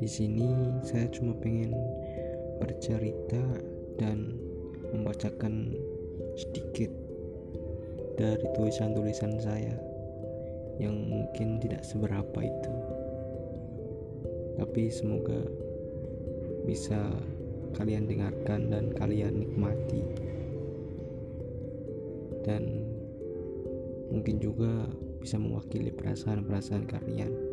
Di sini saya cuma pengen bercerita dan membacakan sedikit dari tulisan-tulisan saya yang mungkin tidak seberapa itu. Tapi semoga bisa kalian dengarkan dan kalian nikmati. Dan mungkin juga bisa mewakili perasaan-perasaan kalian.